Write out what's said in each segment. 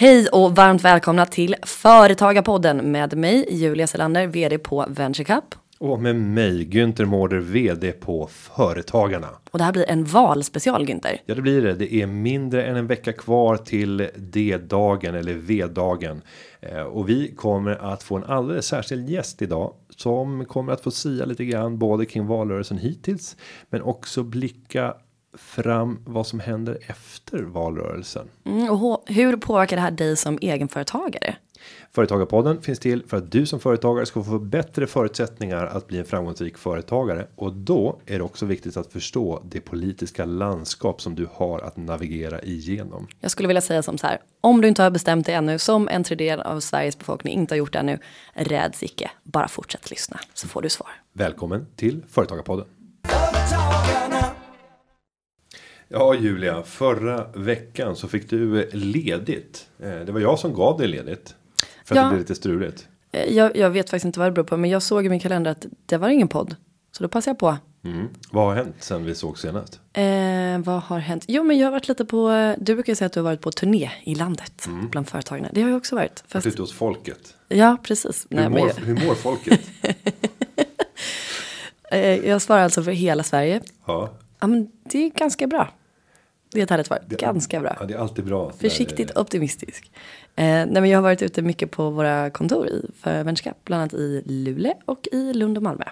Hej och varmt välkomna till Företagarpodden med mig Julia Selander, vd på VentureCup. Och med mig Günther Mårder, vd på Företagarna. Och det här blir en valspecial Günther. Ja, det blir det. Det är mindre än en vecka kvar till D-dagen eller V-dagen. Eh, och vi kommer att få en alldeles särskild gäst idag som kommer att få sia lite grann både kring valrörelsen hittills, men också blicka fram vad som händer efter valrörelsen. Mm, och hur påverkar det här dig som egenföretagare? Företagarpodden finns till för att du som företagare ska få bättre förutsättningar att bli en framgångsrik företagare och då är det också viktigt att förstå det politiska landskap som du har att navigera igenom. Jag skulle vilja säga som så här. Om du inte har bestämt dig ännu som en tredjedel av Sveriges befolkning inte har gjort det ännu. Räds icke, bara fortsätt lyssna så får du svar. Välkommen till Företagarpodden. Ja Julia, förra veckan så fick du ledigt. Eh, det var jag som gav dig ledigt. För att ja. det blev lite struligt. Eh, jag, jag, vet faktiskt inte vad det beror på. Men jag såg i min kalender att det var ingen podd. Så då passade jag på. Mm. Vad har hänt sen vi såg senast? Eh, vad har hänt? Jo men jag har varit lite på. Du brukar säga att du har varit på turné i landet. Mm. Bland företagen. Det har jag också varit. Fast... Ute hos folket. Ja precis. Hur, Nej, mår, jag... hur mår folket? Eh, jag svarar alltså för hela Sverige. Ja. Ja men det är ganska bra. Det är ett härligt svar. Det, Ganska bra. Ja, det är alltid bra. Försiktigt optimistisk. Eh, nej, men jag har varit ute mycket på våra kontor i, för vänskap. Bland annat i Luleå och i Lund och Malmö.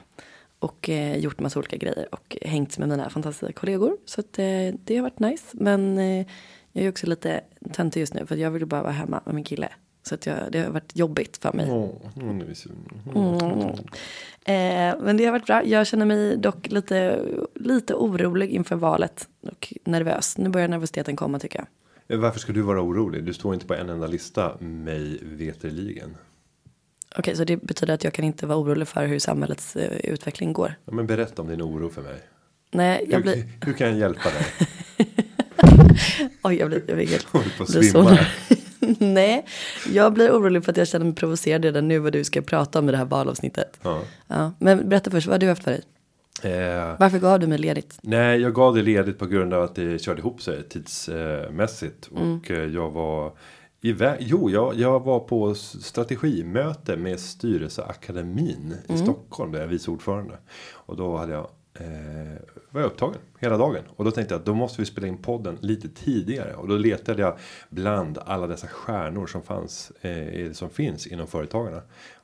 Och eh, gjort massa olika grejer och hängt med mina fantastiska kollegor. Så att, eh, det har varit nice. Men eh, jag är också lite töntig just nu för jag vill bara vara hemma med min kille. Så att jag, det har varit jobbigt för mig. Oh, mm. Eh, men det har varit bra. Jag känner mig dock lite, lite orolig inför valet. Och nervös. Nu börjar nervositeten komma tycker jag. Eh, varför ska du vara orolig? Du står inte på en enda lista mig veterligen. Okej, okay, så det betyder att jag kan inte vara orolig för hur samhällets uh, utveckling går. Ja, men berätta om din oro för mig. Nej, jag hur, blir... hur kan jag hjälpa dig? Oj, jag blir, jag blir. Håller på att svimma. Nej, jag blir orolig för att jag känner mig provocerad redan nu vad du ska prata om i det här valavsnittet. Ja. Ja, men berätta först, vad har du haft för dig? Eh, Varför gav du mig ledigt? Nej, jag gav det ledigt på grund av att det körde ihop sig tidsmässigt. Mm. Och eh, jag var iväg. Jo, jag, jag var på strategimöte med styrelseakademin mm. i Stockholm. Där jag är vice ordförande. Och då hade jag eh, var jag upptagen hela dagen. Och då tänkte jag att då måste vi spela in podden lite tidigare. Och då letade jag bland alla dessa stjärnor som fanns. Eh, som finns inom företagarna.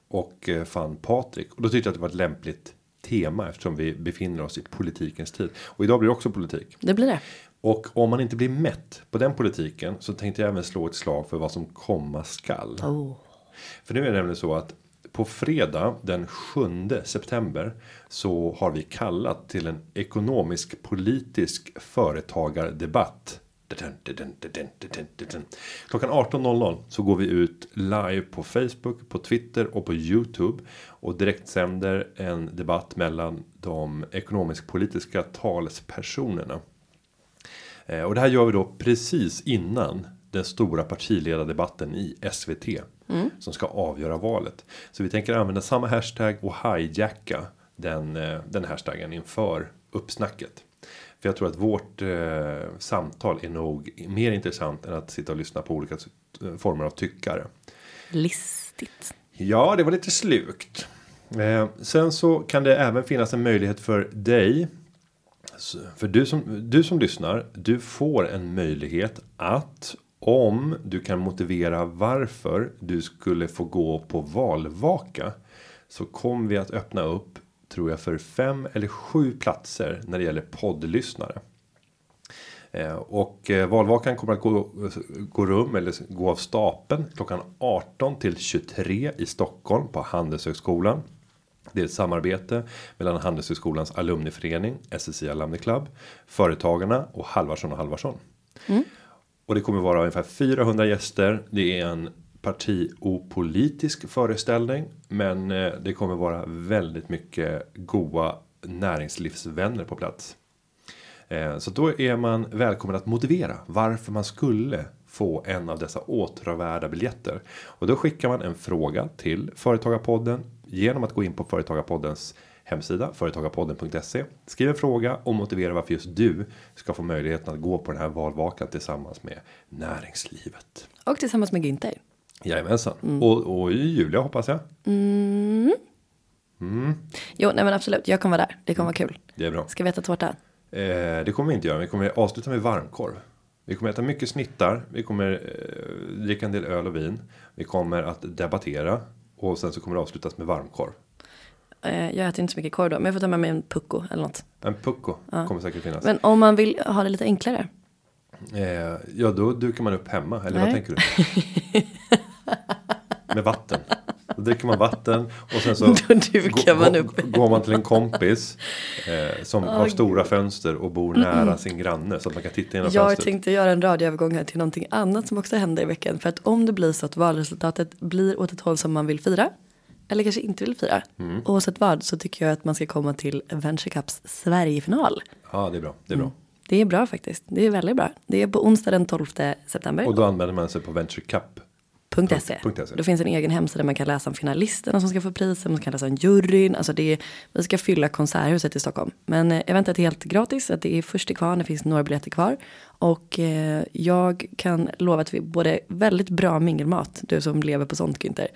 Och eh, fann Patrik. Och då tyckte jag att det var ett lämpligt tema eftersom vi befinner oss i politikens tid. Och idag blir det också politik. Det blir det. Och om man inte blir mätt på den politiken så tänkte jag även slå ett slag för vad som komma skall. Oh. För nu är det nämligen så att på fredag den 7 september så har vi kallat till en ekonomisk politisk företagardebatt. Klockan 18.00 så går vi ut live på Facebook, på Twitter och på Youtube och direktsänder en debatt mellan de ekonomisk politiska talespersonerna. Eh, och det här gör vi då precis innan den stora partiledardebatten i SVT. Mm. Som ska avgöra valet. Så vi tänker använda samma hashtag och hijacka den, eh, den hashtaggen inför uppsnacket. För jag tror att vårt eh, samtal är nog mer intressant än att sitta och lyssna på olika eh, former av tyckare. Listigt. Ja, det var lite slukt. Eh, sen så kan det även finnas en möjlighet för dig. För du som, du som lyssnar, du får en möjlighet att om du kan motivera varför du skulle få gå på valvaka. Så kommer vi att öppna upp tror jag för fem eller sju platser när det gäller poddlyssnare. Eh, och eh, valvakan kommer att gå, gå rum eller gå av stapeln klockan 18 till 23 i Stockholm på Handelshögskolan. Det är ett samarbete mellan Handelshögskolans alumniförening SSI Alumni Club, Företagarna och Halvarsson och Halvarsson. Mm. Och det kommer vara ungefär 400 gäster. Det är en partiopolitisk föreställning. Men eh, det kommer vara väldigt mycket goa näringslivsvänner på plats. Eh, så då är man välkommen att motivera varför man skulle få en av dessa åtråvärda biljetter. Och då skickar man en fråga till Företagarpodden genom att gå in på Företagarpoddens hemsida företagarpodden.se. Skriv en fråga och motivera varför just du ska få möjligheten att gå på den här valvakan tillsammans med näringslivet. Och tillsammans med Günther. Jajamensan. Mm. Och, och Julia hoppas jag. Jo, nej men absolut. Jag kommer vara där. Det kommer vara kul. Det är bra. Ska vi äta tårta? Eh, det kommer vi inte göra. Vi kommer avsluta med varmkorv. Vi kommer äta mycket snittar. Vi kommer eh, dricka en del öl och vin. Vi kommer att debattera. Och sen så kommer det avslutas med varmkorv. Eh, jag äter inte så mycket korv då, men jag får ta med mig en pucko eller något. En pucko kommer säkert finnas. Men om man vill ha det lite enklare. Eh, ja, då dukar man upp hemma. Eller vad Nej. tänker du? Med vatten. Då dricker man vatten och sen så Då dukar man upp. går man till en kompis eh, som har stora fönster och bor nära sin granne så att man kan titta genom Jag fönstret. tänkte göra en radioövergång här till någonting annat som också hände i veckan. För att om det blir så att valresultatet blir åt ett håll som man vill fira. Eller kanske inte vill fira. Mm. Oavsett vad så tycker jag att man ska komma till Venture Cups Sverigefinal. Ja, det är bra. Det är bra. Det är bra faktiskt. Det är väldigt bra. Det är på onsdag den 12 september. Och då anmäler man sig på Venture Cup. .se. .se. Då finns en egen hemsida man kan läsa om finalisterna som ska få priset, man kan läsa om juryn. Alltså det är, vi ska fylla Konserthuset i Stockholm. Men eh, eventet är helt gratis, att det är först till kvarn, det finns några biljetter kvar. Och eh, jag kan lova att vi både väldigt bra mingelmat, du som lever på sånt Günther.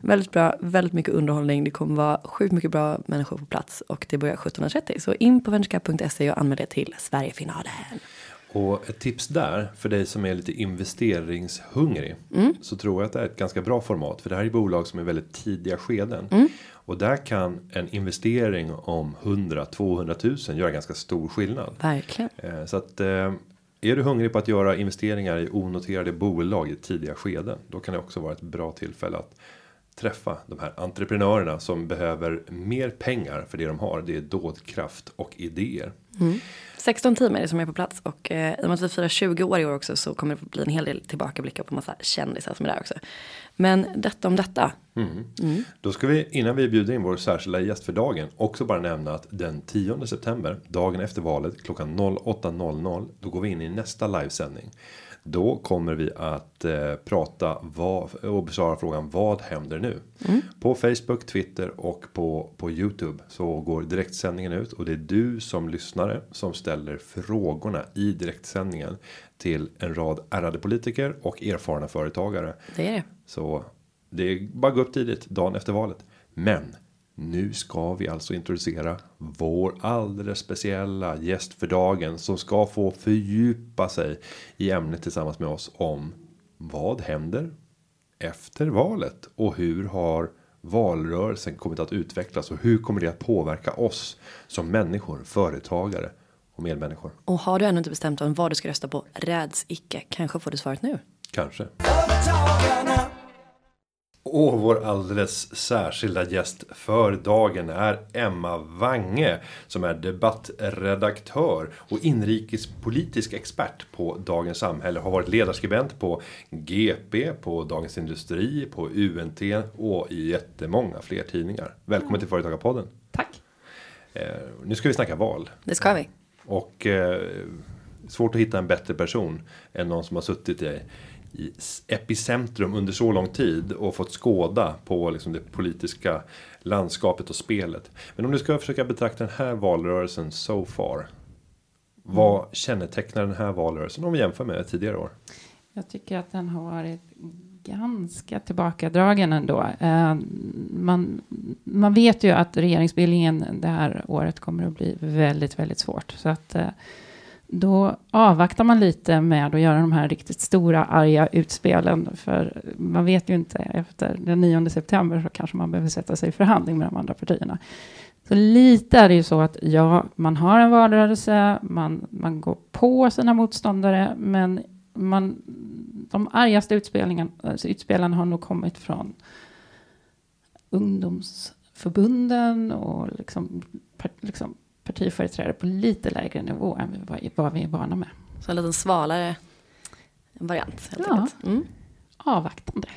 Väldigt bra, väldigt mycket underhållning, det kommer vara sjukt mycket bra människor på plats och det börjar 17.30. Så in på venturecup.se och anmäl dig till Sverigefinalen. Och ett tips där för dig som är lite investeringshungrig. Så tror jag att det är ett ganska bra format. För det här är bolag som är väldigt tidiga skeden. Och där kan en investering om 100-200 000 göra ganska stor skillnad. Verkligen. Eh, Så att eh, är du hungrig på att göra investeringar i onoterade bolag i tidiga skeden. Då kan det också vara ett bra tillfälle att träffa de här entreprenörerna som behöver mer pengar för det de har. Det är dådkraft och idéer. 16 team är det som är på plats och eh, i och med att vi firar 20 år i år också så kommer det bli en hel del tillbakablickar på massa kändisar som är där också. Men detta om detta. Då ska vi innan vi bjuder in vår särskilda gäst för dagen också bara nämna att den 10 september dagen efter valet klockan 08.00 då går vi in i nästa livesändning. Då kommer vi att eh, prata vad, och besvara frågan vad händer nu? På Facebook, Twitter och på, på Youtube så går direktsändningen ut och det är du som lyssnare som ställer frågorna i direktsändningen till en rad ärade politiker och erfarna företagare. Det är det. Så det är bara gå upp tidigt dagen efter valet. Men nu ska vi alltså introducera vår alldeles speciella gäst för dagen som ska få fördjupa sig i ämnet tillsammans med oss om vad händer efter valet och hur har valrörelsen kommit att utvecklas och hur kommer det att påverka oss som människor, företagare och medmänniskor? Och har du ännu inte bestämt om vad du ska rösta på, räds icke. Kanske får du svaret nu. Kanske. Och vår alldeles särskilda gäst för dagen är Emma Wange som är debattredaktör och inrikespolitisk expert på Dagens Samhälle. Har varit ledarskribent på GP, på Dagens Industri, på UNT och i jättemånga fler tidningar. Välkommen till Företagarpodden. Tack. Eh, nu ska vi snacka val. Det ska vi. Och eh, svårt att hitta en bättre person än någon som har suttit i, i epicentrum under så lång tid och fått skåda på liksom det politiska landskapet och spelet. Men om du ska försöka betrakta den här valrörelsen so far. Vad kännetecknar den här valrörelsen om vi jämför med tidigare år? Jag tycker att den har varit ganska tillbakadragen ändå. Eh, man, man vet ju att regeringsbildningen det här året kommer att bli väldigt, väldigt svårt. Så att eh, då avvaktar man lite med att göra de här riktigt stora arga utspelen. För man vet ju inte, efter den 9 september så kanske man behöver sätta sig i förhandling med de andra partierna. Så lite är det ju så att ja, man har en valrörelse, man, man går på sina motståndare, men man, de argaste utspelningen, alltså utspelen har nog kommit från ungdomsförbunden och liksom, par, liksom partiföreträdare på lite lägre nivå än vad, vad vi är vana med. Så en liten svalare variant helt Ja. enkelt. Mm. Avvaktande.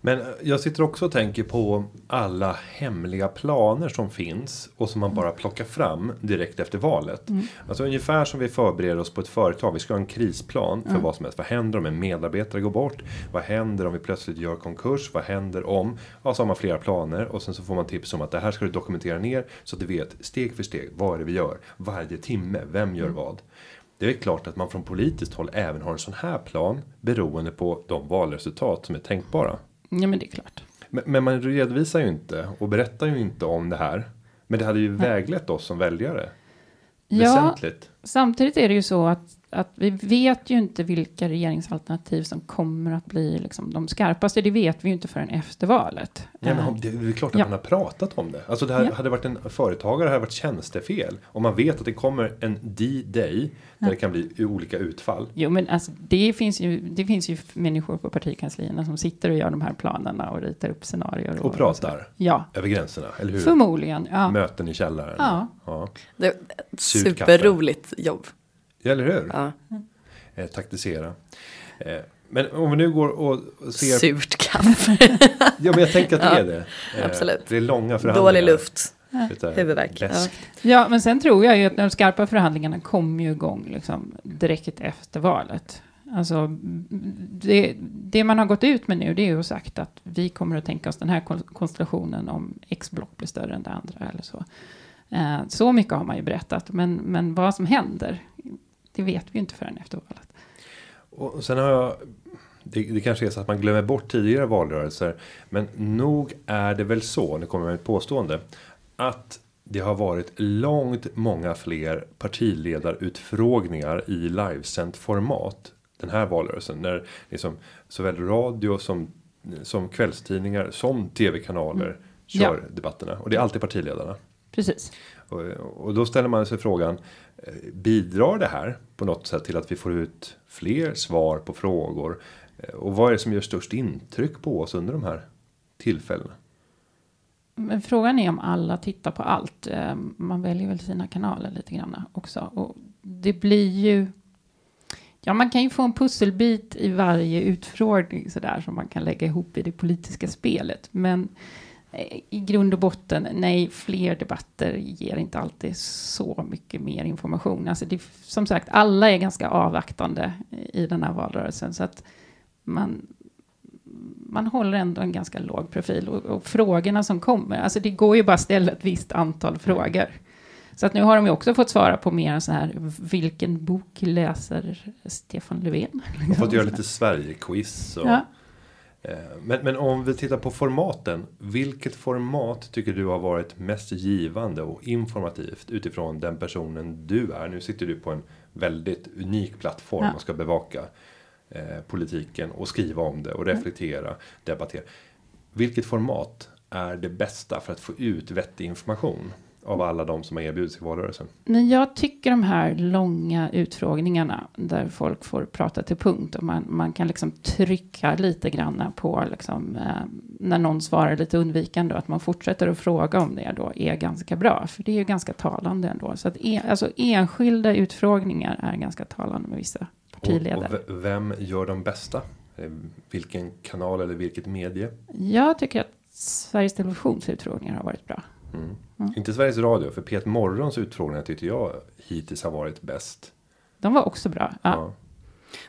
Men eh, jag sitter också och tänker på alla hemliga planer som finns och som man bara plockar fram direkt efter valet. Alltså ungefär som vi förbereder oss på ett företag. Vi ska ha en krisplan för vad som helst. Vad händer om en medarbetare går bort? Vad händer om vi plötsligt gör konkurs? Vad händer om? Ja, så har man flera planer och sen så får man tips om att det här ska du dokumentera ner så att du vet steg för steg vad är det vi gör varje timme. Vem gör vad? Det är klart att man från politiskt håll även har en sån här plan beroende på de valresultat som är tänkbara. Ja, men det är klart. Men, men man redovisar ju inte och berättar ju inte om det här. Men det hade ju väglett oss som väljare. Ja, Väsentligt. samtidigt är det ju så att, att vi vet ju inte vilka regeringsalternativ som kommer att bli liksom de skarpaste. Det vet vi ju inte förrän efter valet. Ja, men Eh, det är klart att Ja. man har pratat om det. Alltså det här Ja. hade varit en företagare hade varit tjänstefel. Om man vet att det kommer en D-day. Där det kan bli olika utfall. Jo, men alltså, det, finns ju, det finns ju människor på partikanslierna som sitter och gör de här planerna och ritar upp scenarier. Och pratar Ja, över gränserna. Eller hur? förmodligen. Ja. Möten i källaren. Ja. ja. Det är ett superroligt jobb. Eller hur? Ja. Eh, taktisera. Eh, men om vi nu går och ser. Surt kaffe. Ja men jag tänker att det Ja, är det. Eh, absolut. Det är långa förhandlingar. Dålig luft. Huvudvärk. läsk. ja, men sen tror jag ju att de skarpa förhandlingarna kommer ju igång liksom, direkt efter valet. Alltså, det, det man har gått ut med nu det är ju sagt att vi kommer att tänka oss den här kon- konstellationen om X block blir större än det andra eller så. Eh, så mycket har man ju berättat, men, men vad som händer, det vet vi ju inte förrän efter valet. Och sen har jag. Det, det kanske är så att man glömmer bort tidigare valrörelser. Men nog är det väl så, nu kommer jag med ett påstående. Att det har varit långt många fler partiledarutfrågningar i livesänt format. Den här valrörelsen. När liksom såväl radio som, som kvällstidningar som tv-kanaler kör Ja. debatterna. Och det är alltid partiledarna. Precis. Och, och då ställer man sig frågan. Eh, bidrar det här på något sätt till att vi får ut fler svar på frågor? Eh, och vad är det som gör störst intryck på oss under de här tillfällena? Men frågan är om alla tittar på allt. Eh, man väljer väl sina kanaler lite grann också. Och det blir ju... Ja, man kan ju få en pusselbit i varje utfrågning sådär som man kan lägga ihop i det politiska spelet. Men eh, i grund och botten, nej, fler debatter ger inte alltid så mycket mer information. Alltså det, som sagt, alla är ganska avvaktande i den här valrörelsen. Så att man, man håller ändå en ganska låg profil. Och, och frågorna som kommer, alltså det går ju bara att ställa ett visst antal frågor. Så att nu har de ju också fått svara på mer så här, vilken bok läser Stefan Löfven? Och fått göra lite Sverige-quiz. Och, Ja. Eh, men, men om vi tittar på formaten. Vilket format tycker du har varit mest givande och informativt utifrån den personen du är? Nu sitter du på en väldigt unik plattform Ja. och ska bevaka eh, politiken och skriva om det och reflektera, debattera. Vilket format är det bästa för att få ut vettig information av alla de som har erbjudits i valrörelsen? Men jag tycker de här långa utfrågningarna där folk får prata till punkt och man, man kan liksom trycka lite grann på liksom, eh, när någon svarar lite undvikande och att man fortsätter att fråga om det då är ganska bra. För det är ju ganska talande ändå. Så att en, alltså enskilda utfrågningar är ganska talande med vissa Och, partiledare. och v- vem gör de bästa? Eh, Vilken kanal eller vilket medie? Jag tycker att Sveriges Televisions utfrågningar har varit bra. Mm. Mm. Inte Sveriges Radio, för Pet Morgons utfrågningar tyckte jag hittills har varit bäst. De var också bra. Ja. Ja.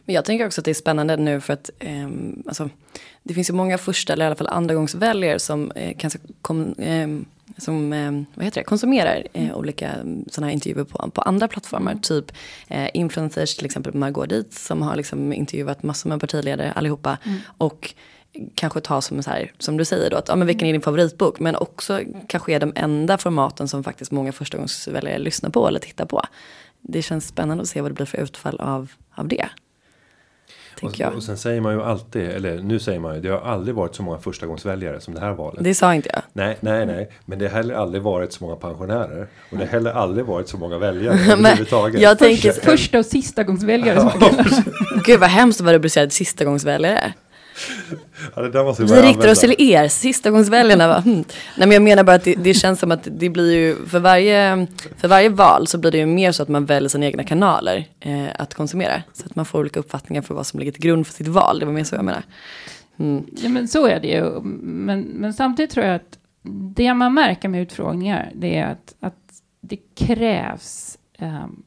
Men jag tänker också att det är spännande nu för att ehm, alltså, det finns ju många första eller i alla fall andragångsväljare som eh, kanske kom, ehm, som, ehm, vad heter det, konsumerar eh, olika sådana här intervjuer på, på andra plattformar. Typ eh, influencers, till exempel Margot Dietz som har liksom intervjuat massor med partiledare allihopa. Och kanske ta som så här, som du säger då, att ja, men vilken är din favoritbok? Men också kanske är de enda formaten som faktiskt många förstagångsväljare lyssnar på eller tittar på. Det känns spännande att se vad det blir för utfall av, av det. Och, jag. och sen säger man ju alltid, eller nu säger man ju, det har aldrig varit så många förstagångsväljare som det här valet. Det sa inte jag. Nej, nej, nej. Men det har heller aldrig varit så många pensionärer. Och det har heller aldrig varit så många väljare överhuvudtaget. jag tänker, Första och sista gångs väljare. som man kallar det. gud vad hemskt att vara rubricerad sista gångs väljare. Ja, det där måste Vi riktar oss till er, sistagångsväljarna. Va? Hmm. Nej men jag menar bara att det, det, känns som att det blir ju för varje, för varje val så blir det ju mer så att man väljer sina egna kanaler eh, att konsumera. Så att man får olika uppfattningar för vad som ligger till grund för sitt val. Det var mer så jag menar. Mm. Ja men så är det ju. Men, men samtidigt tror jag att det man märker med utfrågningar det är att, att det krävs um,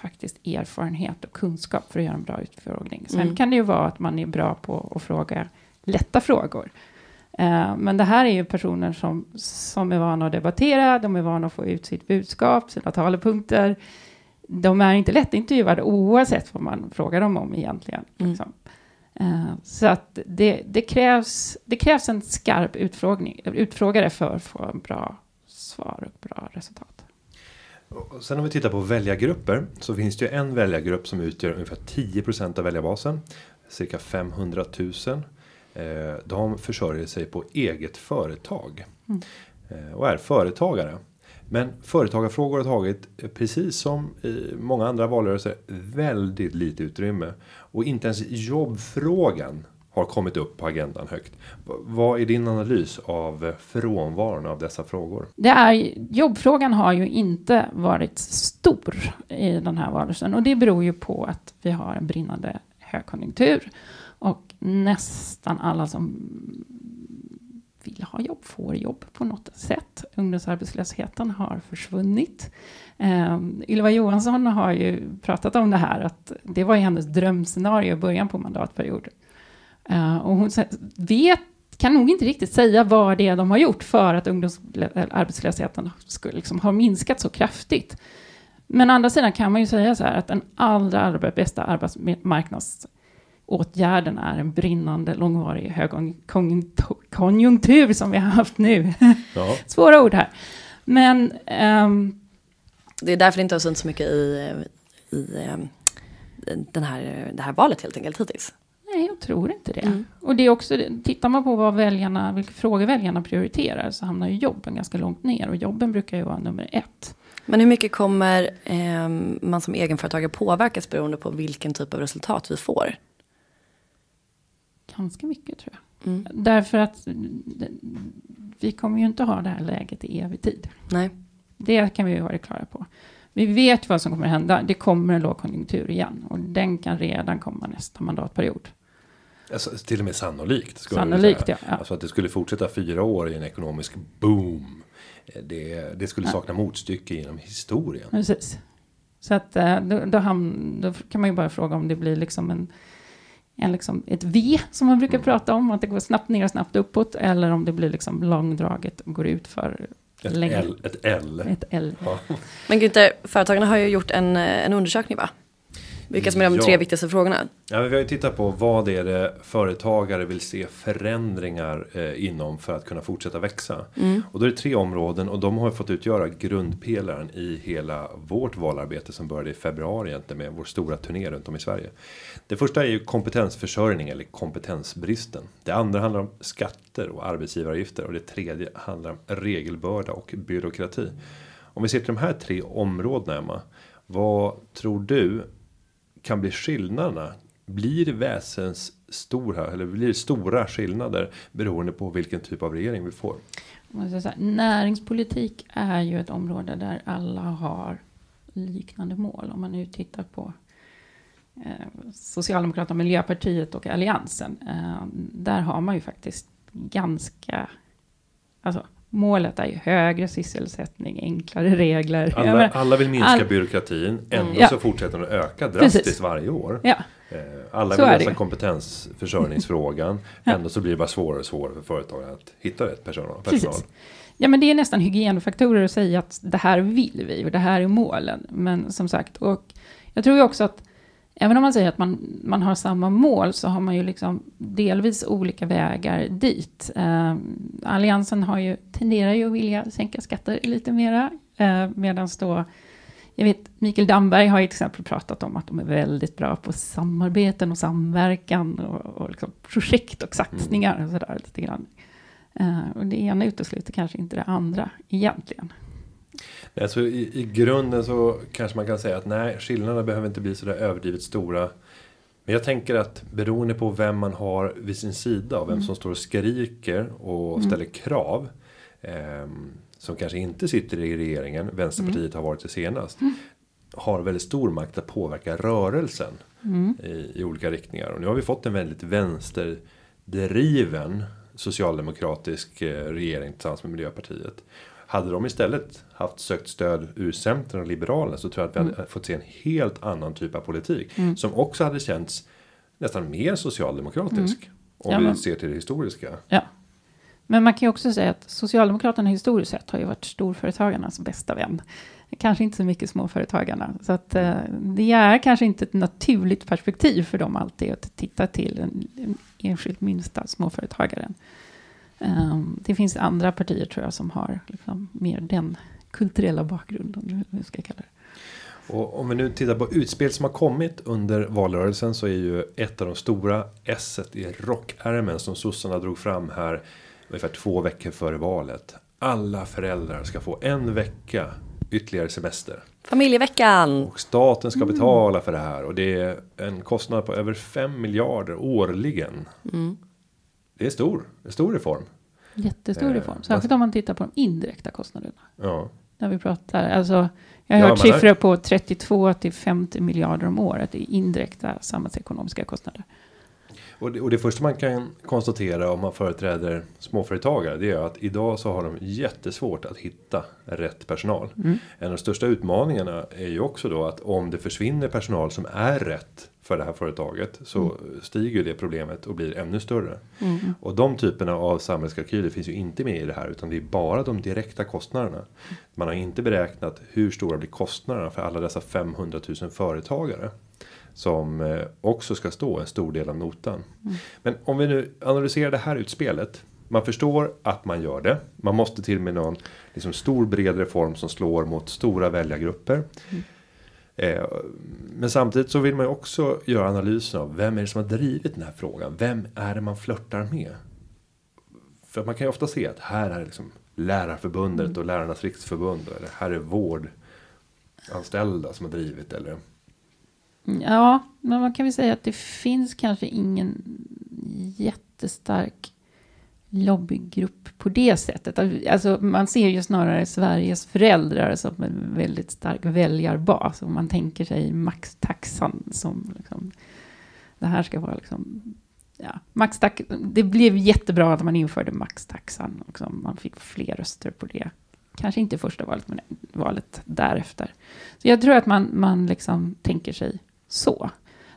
faktiskt erfarenhet och kunskap för att göra en bra utfrågning. Sen mm. kan det ju vara att man är bra på att fråga lätta frågor. Uh, men det här är ju personer som, som är vana att debattera, de är vana att få ut sitt budskap, sina talepunkter. De är inte lättintervjuade oavsett vad man frågar dem om egentligen. Mm. Liksom. Uh, så att det, det, krävs, det krävs en skarp utfrågning, utfrågare för att få bra svar och bra resultat. Sen om vi tittar på väljargrupper så finns det ju en väljargrupp som utgör ungefär 10% av väljarbasen. Cirka 500 000. Eh, de försörjer sig på eget företag. Mm. Eh, och är företagare. Men företagarfrågor har tagit, eh, precis som i många andra valrörelser, väldigt lite utrymme. Och inte ens jobbfrågan har kommit upp på agendan högt. Vad är din analys av frånvaron av dessa frågor? Det är, jobbfrågan har ju inte varit stor i den här valrörelsen och det beror ju på att vi har en brinnande högkonjunktur och nästan alla som vill ha jobb får jobb på något sätt. Ungdomsarbetslösheten har försvunnit. Um, Ylva Johansson har ju pratat om det här att det var ju hennes drömscenario i början på mandatperioden. Uh, och hon vet, kan nog inte riktigt säga vad det är de har gjort för att ungdomsarbetslösheten skulle liksom ha minskat så kraftigt. Men å andra sidan kan man ju säga så här att den allra, allra bästa arbetsmarknadsåtgärden är en brinnande långvarig högkonjunktur som vi har haft nu. Ja. Svåra ord här. Men... Um, det är därför det inte har synts så mycket i, i um, den här, det här valet helt enkelt hittills. Jag tror inte det. Mm. Och det är också, tittar man på vad väljarna, vilka frågor väljarna prioriterar så hamnar ju jobben ganska långt ner och jobben brukar ju vara nummer ett. Men hur mycket kommer eh, man som egenföretagare påverkas beroende på vilken typ av resultat vi får? Ganska mycket tror jag. Mm. Därför att vi kommer ju inte ha det här läget i evig tid. Nej. Det kan vi ju vara klara på. Vi vet vad som kommer hända. Det kommer en lågkonjunktur igen och den kan redan komma nästa mandatperiod. Alltså, till och med sannolikt. Sannolikt, ja, ja. Alltså att det skulle fortsätta fyra år i en ekonomisk boom. Eh, det, det skulle sakna ja. motstycke genom historien. Precis. Så att eh, då, då, ham, då, kan man ju bara fråga om det blir liksom en, en liksom ett V som man brukar mm. prata om. Att det går snabbt ner och snabbt uppåt. Eller om det blir liksom långdraget och går ut för ett länge. L. Ett L. Ett L. Ja. Men Günther, företagarna har ju gjort en, en undersökning va? Vilka som är de ja. tre viktigaste frågorna? Ja, vi har ju tittat på vad är det företagare vill se förändringar eh, inom för att kunna fortsätta växa. Mm. Och då är det tre områden och de har fått utgöra grundpelaren i hela vårt valarbete som började i februari egentligen med vår stora turné runt om i Sverige. Det första är ju kompetensförsörjning eller kompetensbristen. Det andra handlar om skatter och arbetsgivaravgifter och det tredje handlar om regelbörda och byråkrati. Om vi ser till de här tre områdena Emma. Vad tror du kan bli skillnaderna? Blir väsens stora eller blir stora skillnader beroende på vilken typ av regering vi får? Säga, näringspolitik är ju ett område där alla har liknande mål. Om man nu tittar på eh, Socialdemokraterna, Miljöpartiet och Alliansen. Eh, där har man ju faktiskt ganska, alltså Målet är ju högre sysselsättning, enklare regler. Alla, menar, alla vill minska all... byråkratin, ändå ja. så fortsätter den att öka drastiskt Precis. varje år. Ja. Eh, alla vill lösa kompetensförsörjningsfrågan, ja. ändå så blir det bara svårare och svårare för företagen att hitta rätt personal. personal. Ja, men det är nästan hygienfaktorer att säga att det här vill vi och det här är målen. Men som sagt, och jag tror ju också att även om man säger att man, man har samma mål så har man ju liksom delvis olika vägar dit. Eh, Alliansen har ju, tenderar ju att vilja sänka skatter lite mera. Eh, Medan då, jag vet Mikael Damberg har ju till exempel pratat om att de är väldigt bra på samarbeten och samverkan och, och liksom projekt och satsningar och sådär lite grann. Eh, och det ena utesluter kanske inte det andra egentligen. Alltså i, i grunden så kanske man kan säga att nej, skillnaderna behöver inte bli så där överdrivet stora. Men jag tänker att beroende på vem man har vid sin sida och vem Mm. som står och skriker och ställer krav. ehm, som kanske inte sitter i regeringen, Vänsterpartiet har varit det senast. Har väldigt stor makt att påverka rörelsen i, i olika riktningar. Och nu har vi fått en väldigt vänsterdriven socialdemokratisk eh, regering tillsammans med Miljöpartiet. Hade de istället haft sökt stöd ur Centern och Liberalerna så tror jag att vi hade fått se en helt annan typ av politik. Som också hade känts nästan mer socialdemokratisk. Om Ja, vi ser till det historiska. Ja. Men man kan ju också säga att Socialdemokraterna historiskt sett har ju varit storföretagarnas bästa vän. Kanske inte så mycket småföretagarna. Så att eh, det är kanske inte ett naturligt perspektiv för dem alltid att titta till den enskilt minsta småföretagaren. Um, det finns andra partier tror jag som har liksom, mer den kulturella bakgrunden. hur vi ska kalla det. Och om vi nu tittar på utspel som har kommit under valrörelsen så är ju ett av de stora s i rockärmen som sossarna drog fram här ungefär två veckor före valet. Alla föräldrar ska få en vecka ytterligare semester. Familjeveckan! Och staten ska betala för det här och det är en kostnad på över 5 miljarder årligen. Det är stor, en stor reform. Jättestor Eh, reform. Särskilt om man tittar på de indirekta kostnaderna. Ja. När vi pratar, alltså, jag har Ja, hört man har- siffror på 32 till 50 miljarder om året i indirekta samhällsekonomiska kostnader. Och det, och det första man kan konstatera om man företräder småföretagare det är att idag så har de jättesvårt att hitta rätt personal. En av de största utmaningarna är ju också då att om det försvinner personal som är rätt för det här företaget så stiger det problemet och blir ännu större. Och de typerna av samhällskalkyler finns ju inte med i det här utan det är bara de direkta kostnaderna. Man har inte beräknat hur stora blir kostnaderna för alla dessa 500 000 företagare. Som eh, också ska stå en stor del av notan. Men om vi nu analyserar det här utspelet. Man förstår att man gör det. Man måste till med någon liksom, stor bred reform som slår mot stora väljargrupper. Eh, Eh, men samtidigt så vill man ju också göra analysen av vem är det som har drivit den här frågan. Vem är det man flörtar med? För man kan ju ofta se att här är liksom Lärarförbundet och Lärarnas riksförbund. Eller här är vårdanställda som har drivit. Eller Ja, men man kan väl säga att det finns kanske ingen jättestark lobbygrupp på det sättet. Alltså man ser ju snarare Sveriges föräldrar som en väldigt stark väljarbas. Om man tänker sig maxtaxan som liksom, det här ska vara liksom, ja, maxtax, det blev jättebra att man införde maxtaxan. Liksom, man fick fler röster på det. Kanske inte första valet, men valet därefter. Så jag tror att man, man liksom tänker sig så.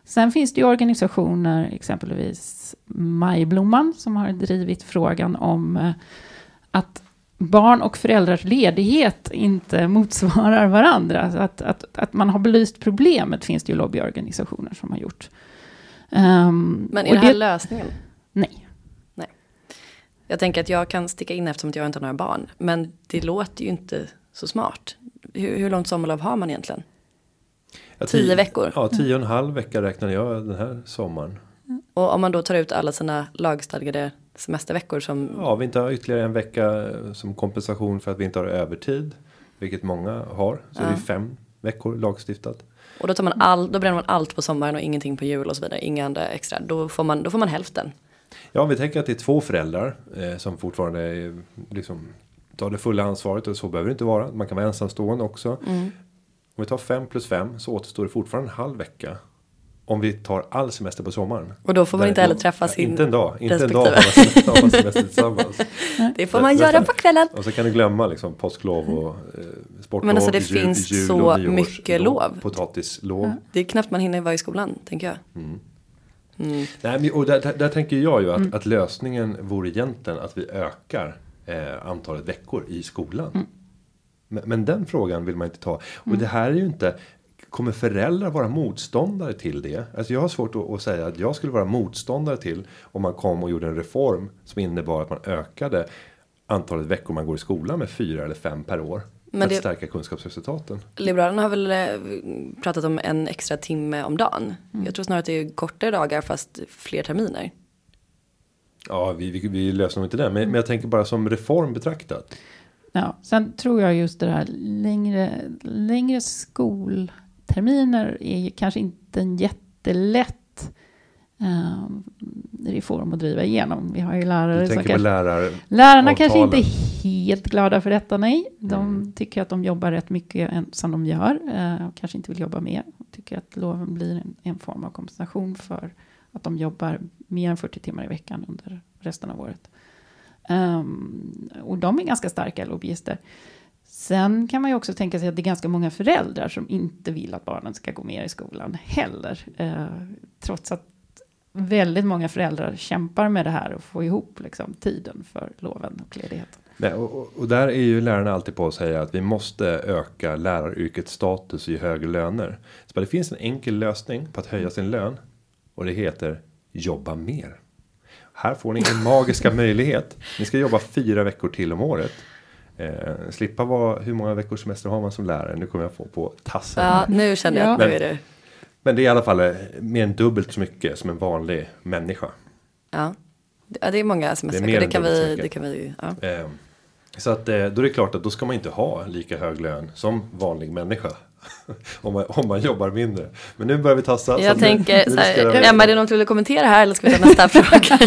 Sen finns det ju organisationer, exempelvis Majblomman, som har drivit frågan om eh, att barn och föräldrars ledighet inte motsvarar varandra. Så att, att, att man har belyst problemet finns det ju lobbyorganisationer som har gjort. Ehm, Men är det här lösningen? Nej. Jag tänker att jag kan sticka in eftersom att jag inte har några barn. Men det låter ju inte så smart. Hur, hur långt sommarlov har man egentligen? Ja, Tio tio- veckor. Ja, tio och en halv vecka räknade jag den här sommaren. Och om man då tar ut alla sina lagstadgade semesterveckor som... Ja, vi inte har ytterligare en vecka som kompensation för att vi inte har övertid. Vilket många har. Så det är fem veckor lagstiftat. Och då, tar man all, då bränner man allt på sommaren och ingenting på jul och så vidare. Inga andra extra. Då får man, då får man hälften. Ja, vi tänker att det är två föräldrar eh, som fortfarande är, liksom, tar det fulla ansvaret. Och så behöver det inte vara. Man kan vara ensamstående också. Mm. Om vi tar fem plus fem så återstår det fortfarande en halv vecka. Om vi tar all semester på sommaren. Och då får man inte heller träffa sin Inte en dag. Inte en dag har man- semester tillsammans. Det får man göra på kvällen. Och så kan du glömma liksom påsklov och eh, sportlov. Men alltså, det jul, finns jul så mycket lov. Potatislov. Det är knappt man hinner vara i skolan, tänker jag. Mm. Nej, men, och där, där, där tänker jag ju att, att lösningen vore egentligen att vi ökar eh, antalet veckor i skolan. Men, men den frågan vill man inte ta. Och det här är ju inte Kommer föräldrar vara motståndare till det? Alltså jag har svårt att, att säga att jag skulle vara motståndare till om man kom och gjorde en reform som innebar att man ökade antalet veckor man går i skolan med fyra eller fem per år. Men för det- att stärka kunskapsresultaten. Liberalerna har väl eh, pratat om en extra timme om dagen. Mm. Jag tror snarare att det är kortare dagar fast fler terminer. Ja, vi, vi, vi löser nog inte det. Men, men jag tänker bara som reform betraktat. Ja, sen tror jag just det här längre, längre skolterminer är kanske inte en jättelätt eh, reform att driva igenom. Vi har ju lärare som kanske, lärare. lärarna kanske inte är helt glada för detta, nej. De Mm. tycker att de jobbar rätt mycket som de gör. Eh, och kanske inte vill jobba mer. Tycker att loven blir en, en form av kompensation för att de jobbar mer än 40 timmar i veckan under resten av året. Ehm, och de är ganska starka lobbyister. Sen kan man ju också tänka sig att det är ganska många föräldrar som inte vill att barnen ska gå mer i skolan heller. Eh, trots att väldigt många föräldrar kämpar med det här och få ihop liksom, tiden för loven och ledigheten. Nej, och, och- och där är ju lärarna alltid på att säga att vi måste öka läraryrkets status i högre löner. Så det finns en enkel lösning på att höja sin lön. Och det heter jobba mer. Här får ni en magiska möjlighet. Ni ska jobba fyra veckor till om året. Eh, slippa vara, hur många veckors semester har man som lärare? Nu kommer jag få på tassen. Ja, nu känner jag att Ja. nu är det. Men det är i alla fall eh, mer än dubbelt så mycket som en vanlig människa. Ja. Ja, det är många Det semesterveckor. Det, än kan vi, det kan vi, ja. Eh, så att eh, då är det klart att då ska man inte ha lika hög lön som vanlig människa. om, man, om man jobbar mindre. Men nu börjar vi tassa. Jag nu- tänker, nu så här, Emma, är det något du vill kommentera här eller ska vi ta nästa fråga?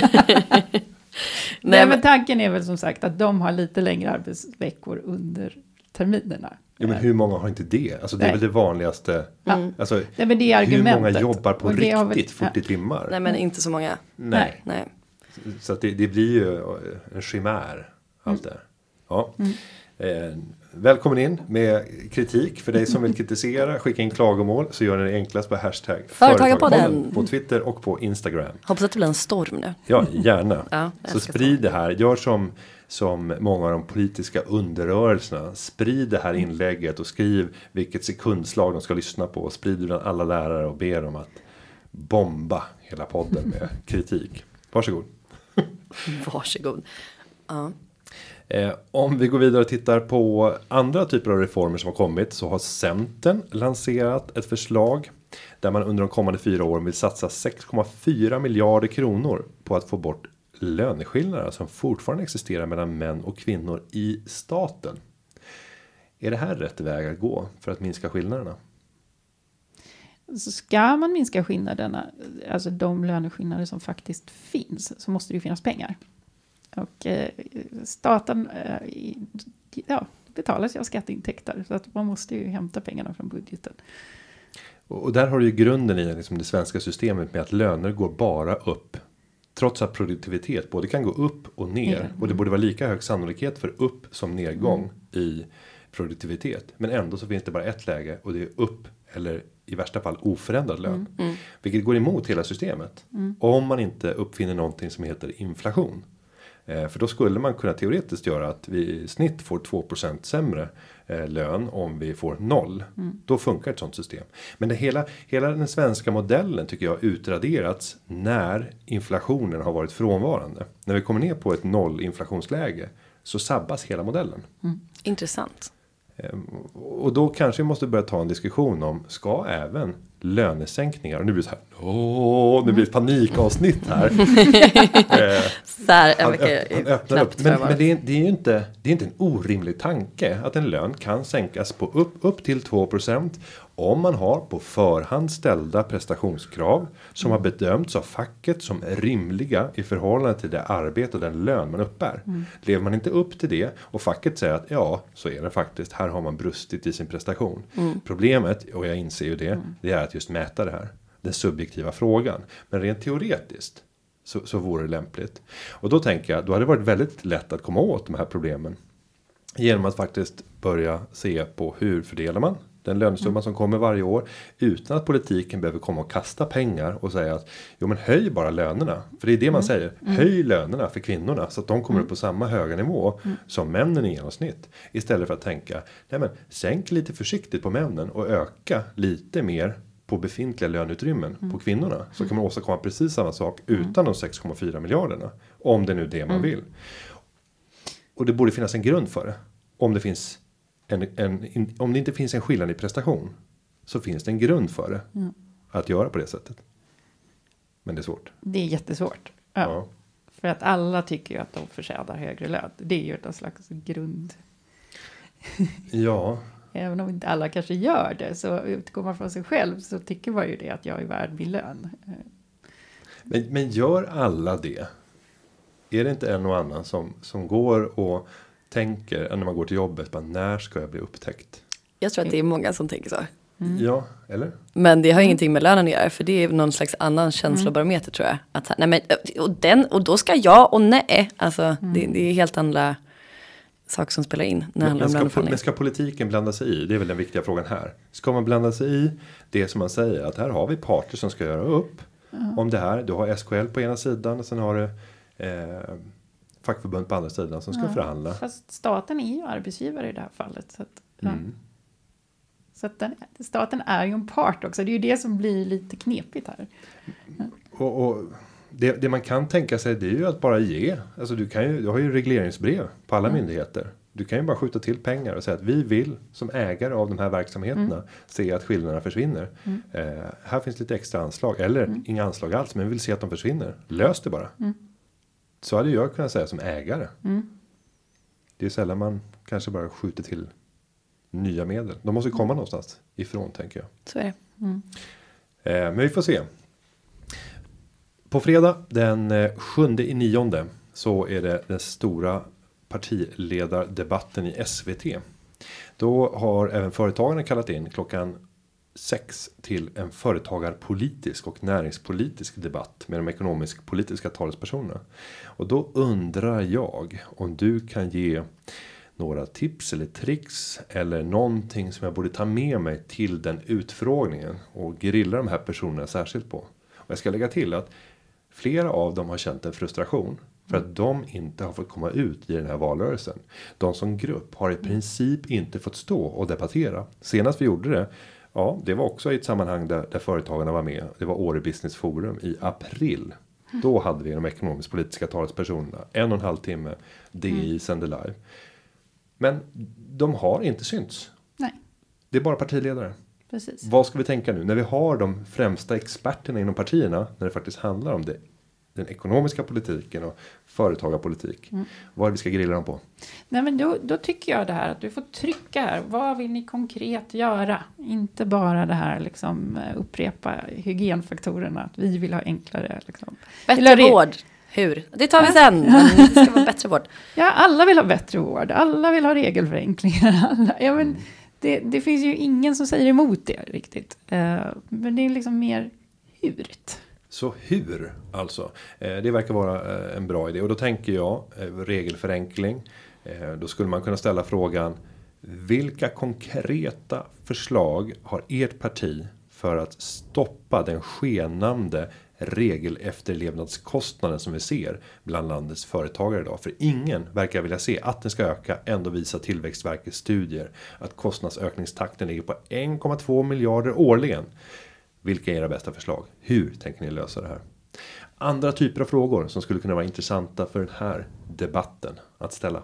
Nej, Nej, men tanken är väl som sagt att de har lite längre arbetsveckor under terminerna. Ja, men hur många har inte det? Alltså det är Nej. väl det vanligaste. Mm. Alltså, Nej, men det är hur många argumentet. jobbar på det har väl- riktigt 40 timmar? nej, men inte så många. Nej. Nej. Så att det, det blir ju en chimär. Allt det här. Ja. Mm. Eh, välkommen in med kritik. För dig som vill kritisera, skicka in klagomål. Så gör ni det enklast på hashtag Företagarpodden. På Twitter och på Instagram. Hoppas att det blir en storm nu. Ja, gärna. Ja, så sprid det här. Gör som, som många av de politiska underrörelserna. Sprid det här Mm. inlägget och skriv vilket sekundslag de ska lyssna på. Och sprid det bland alla lärare och ber dem att bomba hela podden med kritik. Varsågod. Varsågod. Ja. Eh, om vi går vidare och tittar på andra typer av reformer som har kommit så har Centern lanserat ett förslag där man under de kommande fyra åren vill satsa 6,4 miljarder kronor på att få bort löneskillnader som fortfarande existerar mellan män och kvinnor i staten. Är det här rätt väg att gå för att minska skillnaderna? Så ska man minska skillnaderna, alltså de löneskillnader som faktiskt finns, så måste det ju finnas pengar. Och eh, staten eh, ja, betalas ju av skatteintäkter, så att man måste ju hämta pengarna från budgeten. Och och där har du ju grunden i liksom det svenska systemet med att löner går bara upp. Trots att produktivitet både kan gå upp och ner. Ner. Och det borde vara lika hög sannolikhet för upp som nedgång i produktivitet. Men ändå så finns det bara ett läge och det är upp eller i värsta fall oförändrad lön. Vilket går emot hela systemet. Om man inte uppfinner någonting som heter inflation. Eh, För då skulle man kunna teoretiskt göra att vi i snitt får 2% sämre eh, lön om vi får noll. Då funkar ett sånt system. Men det hela, hela den svenska modellen tycker jag utraderats när inflationen har varit frånvarande. När vi kommer ner på ett nollinflationsläge så sabbas hela modellen. Intressant. Ehm, Och då kanske vi måste börja ta en diskussion om ska även lönesänkningar och nu blir det så här. Åh, nu blir det ett panikavsnitt här. Eh, Så här, han, öpp, han öppnar upp. Men, men det, är, det är ju inte, det är inte en orimlig tanke att en lön kan sänkas på upp, upp till 2% om man har på förhand ställda prestationskrav som har bedömts av facket som rimliga i förhållande till det arbete och den lön man uppbär. Lever man inte upp till det och facket säger att ja, så är det faktiskt. Här har man brustit i sin prestation. Problemet, och jag inser ju det, det är att just mäta det här. Den subjektiva frågan. Men rent teoretiskt så, så vore det lämpligt. Och då tänker jag, då hade det varit väldigt lätt att komma åt de här problemen. Genom att faktiskt börja se på hur fördelar man den lönesumma som kommer varje år. Utan att politiken behöver komma och kasta pengar och säga att jo men höj bara lönerna. För det är det man säger. Höj lönerna för kvinnorna så att de kommer upp på samma höga nivå som männen i genomsnitt. Istället för att tänka nej men sänk lite försiktigt på männen och öka lite mer på befintliga löneutrymmen på kvinnorna. Så kan man åstadkomma precis samma sak utan de 6,4 miljarderna. Om det nu är det man vill. Och det borde finnas en grund för det. Om det finns en, en, om det inte finns en skillnad i prestation. Så finns det en grund för det. Att göra på det sättet. Men det är svårt. Det är jättesvårt. Ja. Ja. För att alla tycker ju att de förtjänar högre lön. Det är ju någon slags grund. Ja. Även om inte alla kanske gör det så utgår man från sig själv så tycker man ju det att jag är värd min lön. Men, men gör alla det? Är det inte en och annan som, som går och tänker när man går till jobbet, bara, när ska jag bli upptäckt? Jag tror att det är många som tänker så. Ja, eller? Men det har ingenting med lönen att göra för det är någon slags annan känslobarometer tror jag. Att, nej men, och, den, och då ska jag och nej. Alltså det, det är helt andra saker som spelar in när Men, men, ska, men ska politiken blanda sig i? Det är väl den viktiga frågan här. Ska man blanda sig i det som man säger att här har vi parter som ska göra upp om det här. Du har SKL på ena sidan och sen har du eh, fackförbund på andra sidan som ska Ja. förhandla. Fast staten är ju arbetsgivare i det här fallet. Så att. Mm. så att den, staten är ju en part också. Det är ju det som blir lite knepigt här. Och, och det, det man kan tänka sig det är ju att bara ge. Alltså du, kan ju, du har ju regleringsbrev på alla myndigheter. Du kan ju bara skjuta till pengar och säga att vi vill som ägare av de här verksamheterna se att skillnaderna försvinner. Eh, här finns lite extra anslag eller inga anslag alls men vi vill se att de försvinner. Lös det bara. Så hade jag kunnat säga som ägare. Det är sällan man kanske bara skjuter till nya medel. De måste komma någonstans ifrån tänker jag. Så är det. Eh, men vi får se. På fredag den eh, 7 i nionde så är det den stora partiledardebatten i SVT. Då har även företagarna kallat in klockan sex till en företagarpolitisk och näringspolitisk debatt med de ekonomisk-politiska talespersonerna. Och då undrar jag om du kan ge några tips eller tricks eller någonting som jag borde ta med mig till den utfrågningen och grilla de här personerna särskilt på. Och jag ska lägga till att flera av dem har känt en frustration för att de inte har fått komma ut i den här valrörelsen. De som grupp har i princip inte fått stå och debattera. Senast vi gjorde det, ja, det var också i ett sammanhang där, där företagarna var med. Det var Åre Business Forum i april. Då hade vi de ekonomisk politiska talespersonerna en och en halv timme. DI sände live. Men de har inte synts. Nej, Det är bara partiledare. precis. Vad ska vi tänka nu när vi har de främsta experterna inom partierna när det faktiskt handlar om det, den ekonomiska politiken och företagarpolitik. Vad är det vi ska grilla dem på? Nej, men då, då tycker jag det här att du får trycka här. Vad vill ni konkret göra? Inte bara det här liksom eh, upprepa hygienfaktorerna. Att vi vill ha enklare. Liksom. Bättre vård. Hur? Det tar vi sen. Men det ska vara bättre vård. Ja, alla vill ha bättre vård. Alla vill ha regelförenklingar. Alla, ja, men det, det finns ju ingen som säger emot det riktigt. Eh, men det är liksom mer hurt. Så hur alltså? Eh, det verkar vara eh, en bra idé och då tänker jag eh, regelförenkling. Då skulle man kunna ställa frågan vilka konkreta förslag har ert parti för att stoppa den skenande regelefterlevnadskostnaden som vi ser bland landets företagare idag. För ingen verkar vilja se att den ska öka. Ändå visar Tillväxtverkets studier att kostnadsökningstakten ligger på 1,2 miljarder årligen. Vilka är era bästa förslag? Hur tänker ni lösa det här? Andra typer av frågor som skulle kunna vara intressanta för den här debatten att ställa.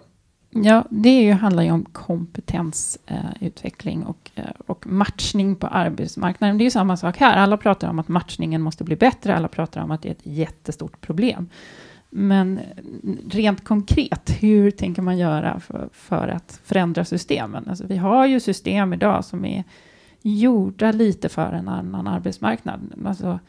Ja, det är ju, handlar ju om kompetensutveckling eh, och, eh, och matchning på arbetsmarknaden. Det är ju samma sak här. Alla pratar om att matchningen måste bli bättre. Alla pratar om att det är ett jättestort problem. Men eh, rent konkret, hur tänker man göra för, för att förändra systemen? Alltså, vi har ju system idag som är gjorda lite för en annan arbetsmarknad. Alltså,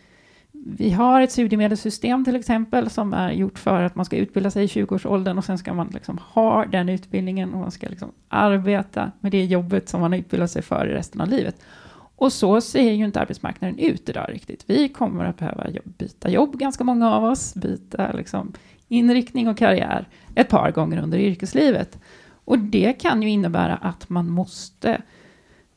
vi har ett studiemedelssystem till exempel som är gjort för att man ska utbilda sig i 20-årsåldern och sen ska man liksom ha den utbildningen och man ska liksom arbeta med det jobbet som man har utbildat sig för i resten av livet. Och så ser ju inte arbetsmarknaden ut idag riktigt. Vi kommer att behöva byta jobb, ganska många av oss, byta liksom inriktning och karriär ett par gånger under yrkeslivet. Och det kan ju innebära att man måste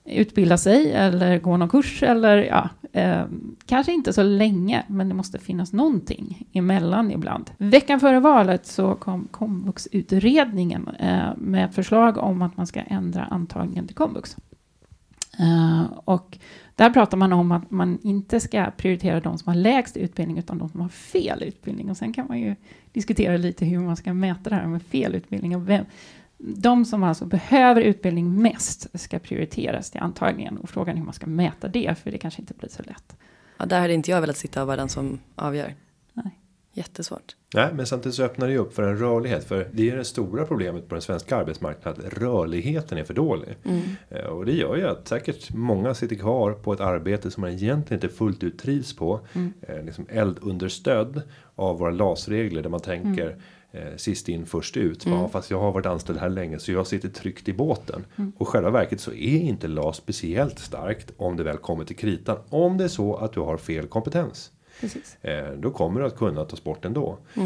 utbilda sig eller gå någon kurs eller ja, eh, kanske inte så länge, men det måste finnas någonting emellan ibland. Veckan före valet så kom komvuxutredningen eh, med förslag om att man ska ändra antagningen till komvux. Eh, och där pratar man om att man inte ska prioritera de som har lägst utbildning utan de som har fel utbildning. Och sen kan man ju diskutera lite hur man ska mäta det här med fel utbildning. Och vem, de som alltså behöver utbildning mest ska prioriteras till antagningen. Och frågan är hur man ska mäta det, för det kanske inte blir så lätt. Ja, där hade inte jag velat sitta och vara den som avgör. Nej. Jättesvårt. Nej, men samtidigt så öppnar det ju upp för en rörlighet. För det är det stora problemet på den svenska arbetsmarknaden. Att rörligheten är för dålig. Eh, Och det gör ju att säkert många sitter kvar på ett arbete som man egentligen inte fullt ut trivs på. Eh, liksom eldunderstödd av våra LAS-regler. Där man tänker eh, sist in först ut. Ja, fast jag har varit anställd här länge så jag sitter tryggt i båten. Och själva verket så är inte LAS speciellt starkt om det väl kommer till kritan. Om det är så att du har fel kompetens. Precis. Eh, då kommer du att kunna tas bort ändå. Eh,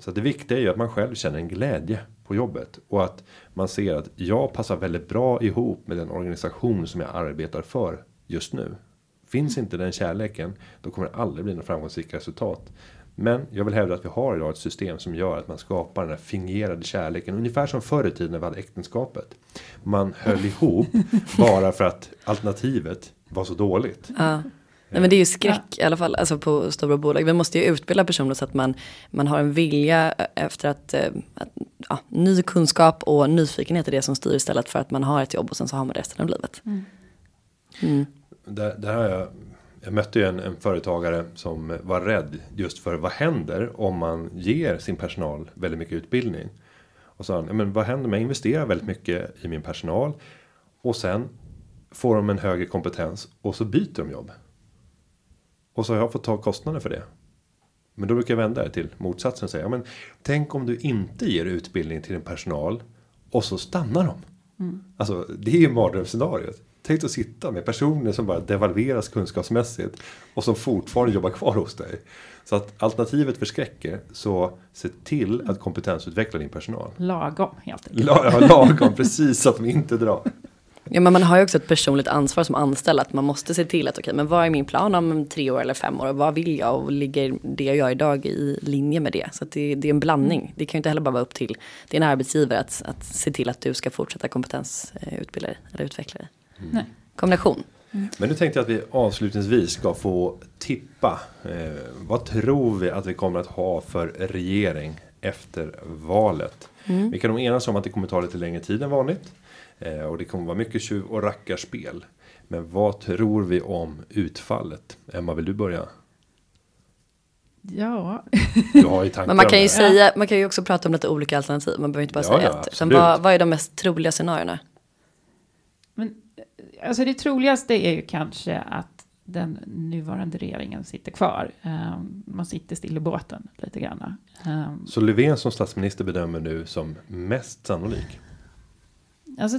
Så det viktiga är ju att man själv känner en glädje på jobbet. Och att man ser att jag passar väldigt bra ihop med den organisation som jag arbetar för just nu. Finns inte den kärleken då kommer det aldrig bli något framgångsrikt resultat. Men jag vill hävda att vi har idag ett system som gör att man skapar den här fingerade kärleken. Ungefär som förr i tiden när vi hade äktenskapet. Man höll ihop bara för att alternativet var så dåligt. Ja. Nej, men det är ju skräck i alla fall, alltså på stora bolag. Vi måste ju utbilda personer så att man, man har en vilja efter att, eh, att ja, ny kunskap och nyfikenhet är det som styr istället för att man har ett jobb och sen så har man resten av livet. Mm. Där, där har jag, jag mötte ju en, en företagare som var rädd just för vad händer om man ger sin personal väldigt mycket utbildning. Och sa han, "Ja, men vad händer om jag investerar väldigt mycket i min personal och sen får de en högre kompetens och så byter de jobb. Och så har jag fått ta kostnaden för det. Men då brukar jag vända det till motsatsen och säga, ja, men tänk om du inte ger utbildning till din personal och så stannar de. Alltså det är ju mardrömsscenariot. Tänk att sitta med personer som bara devalveras kunskapsmässigt och som fortfarande jobbar kvar hos dig. Så att alternativet förskräcker, så se till att kompetensutveckla din personal. Lagom helt enkelt. La- ja, lagom, precis så att de inte drar. Ja, men man har ju också ett personligt ansvar som anställd att man måste se till att okej, men vad är min plan om tre år eller fem år och vad vill jag och ligger det jag gör idag i linje med det? Så att det, det är en blandning. Det kan ju inte heller bara vara upp till din arbetsgivare att, att se till att du ska fortsätta kompetensutbilda dig eller utveckla dig. Nej. Kombination. Men nu tänkte jag att vi avslutningsvis ska få tippa. Eh, vad tror vi att vi kommer att ha för regering efter valet? Vi kan nog enas om att det kommer ta lite längre tid än vanligt. Eh, och det kommer vara mycket tjuv och rackarspel. Men vad tror vi om utfallet? Emma, vill du börja? Ja, Du har ju tankar Men man kan ju säga, man kan ju också prata om lite olika alternativ. Man behöver inte bara Ja, säga ja, ett. Utan vad, vad är de mest troliga scenarierna? Alltså det troligaste är ju kanske att den nuvarande regeringen sitter kvar. Ehm, man sitter still i båten lite grann. Ehm, Så Löfven som statsminister bedömer nu som mest sannolik. Alltså,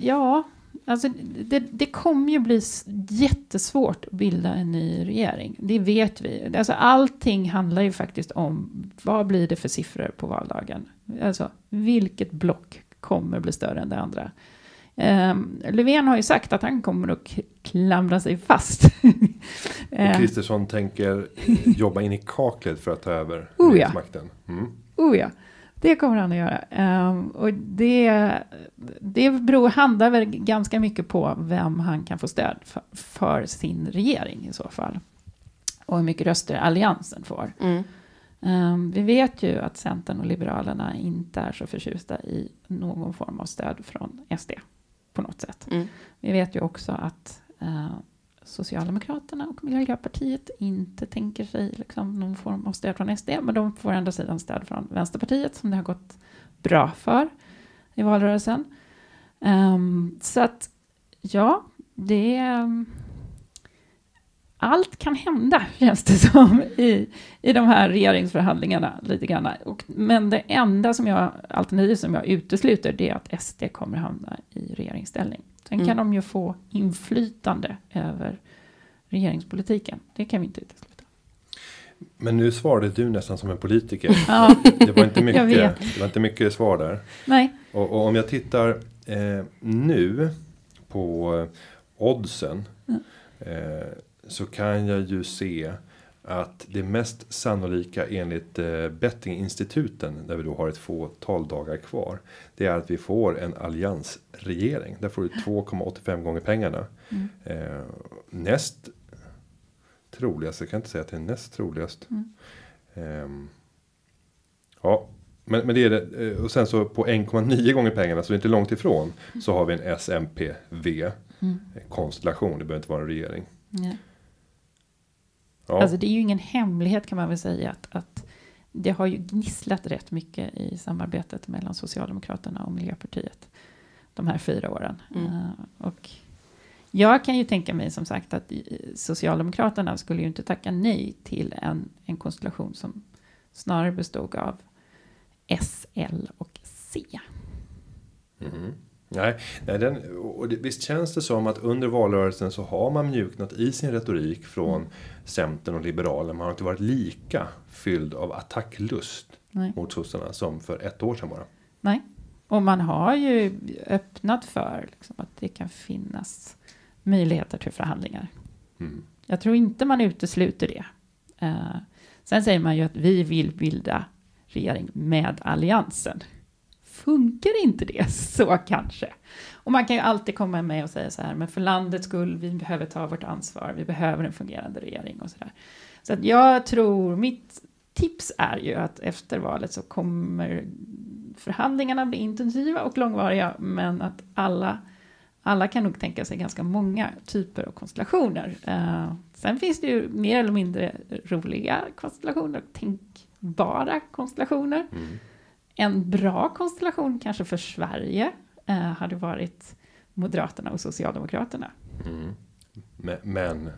ja, alltså det, det kommer ju bli jättesvårt att bilda en ny regering. Det vet vi. Alltså, allting handlar ju faktiskt om vad blir det för siffror på valdagen. Alltså, vilket block kommer bli större än det andra. Um, Löfven har ju sagt att han kommer att klamra sig fast. Och Ehm, Kristersson tänker eh, jobba in i kaklet för att ta över Oh, ja. regeringsmakten. Mm. Oh ja, det kommer han att göra. Ehm, och det, det beror, handlar väl ganska mycket på vem han kan få stöd för, för sin regering i så fall. Och hur mycket röster alliansen får. Mm. Ehm, vi vet ju att Centern och Liberalerna inte är så förtjusta i någon form av stöd från SD på något sätt. Mm. Vi vet ju också att eh, Socialdemokraterna och Miljöpartiet inte tänker sig liksom, någon form av stöd från SD, men de får ändå sidan stöd från Vänsterpartiet som det har gått bra för i valrörelsen. Ehm, så att, ja, det... ehm, allt kan hända, känns det som, i, i de här regeringsförhandlingarna. lite grann. Och, men det enda som jag, alternativ som jag utesluter det är att SD kommer hamna i regeringsställning. Sen kan Mm. de ju få inflytande över regeringspolitiken. Det kan vi inte utesluta. Men nu svarade du nästan som en politiker. Ja, Det var inte mycket, det var inte mycket svar där. nej. Och, och om jag tittar eh, nu på oddsen. Mm. Eh, så kan jag ju se att det mest sannolika enligt eh, bettinginstituten. Där vi då har ett fåtal dagar kvar. Det är att vi får en alliansregering. Där får du 2,85 gånger pengarna. Mm. Eh, näst troligast, jag kan inte säga att det är näst troligast. Mm. Ehm, ja, men, men det är det. eh, Och sen så på 1,9 gånger pengarna, så det är inte långt ifrån. Så har vi en SMP-V Mm. konstellation. Det behöver inte vara en regering. nej. Ja, Alltså det är ju ingen hemlighet kan man väl säga att, att det har ju gnisslat rätt mycket i samarbetet mellan Socialdemokraterna och Miljöpartiet de här fyra åren. Mm. Eh, och jag kan ju tänka mig som sagt att Socialdemokraterna skulle ju inte tacka nej till en, en konstellation som snarare bestod av S, L och C. Mhm. Nej, nej den, och det, visst känns det som att under valrörelsen så har man mjuknat i sin retorik från Centern och Liberalerna. Man har inte varit lika fylld av attacklust Nej. mot sossarna som för ett år sedan bara. Nej. Och man har ju öppnat för liksom, att det kan finnas möjligheter till förhandlingar. Mm. Jag tror inte man utesluter det. Eh, sen säger man ju att vi vill bilda regering med alliansen. Funkar inte det så kanske? Och man kan ju alltid komma med och säga så här, men för landets skull, vi behöver ta vårt ansvar, vi behöver en fungerande regering och så där. Så att jag tror, mitt tips är ju att efter valet så kommer förhandlingarna bli intensiva och långvariga, men att alla alla kan nog tänka sig ganska många typer av konstellationer. Eh, sen finns det ju mer eller mindre roliga konstellationer, tänkbara konstellationer. Mm. En bra konstellation kanske för Sverige eh, hade varit Moderaterna och Socialdemokraterna. Mm. Men, men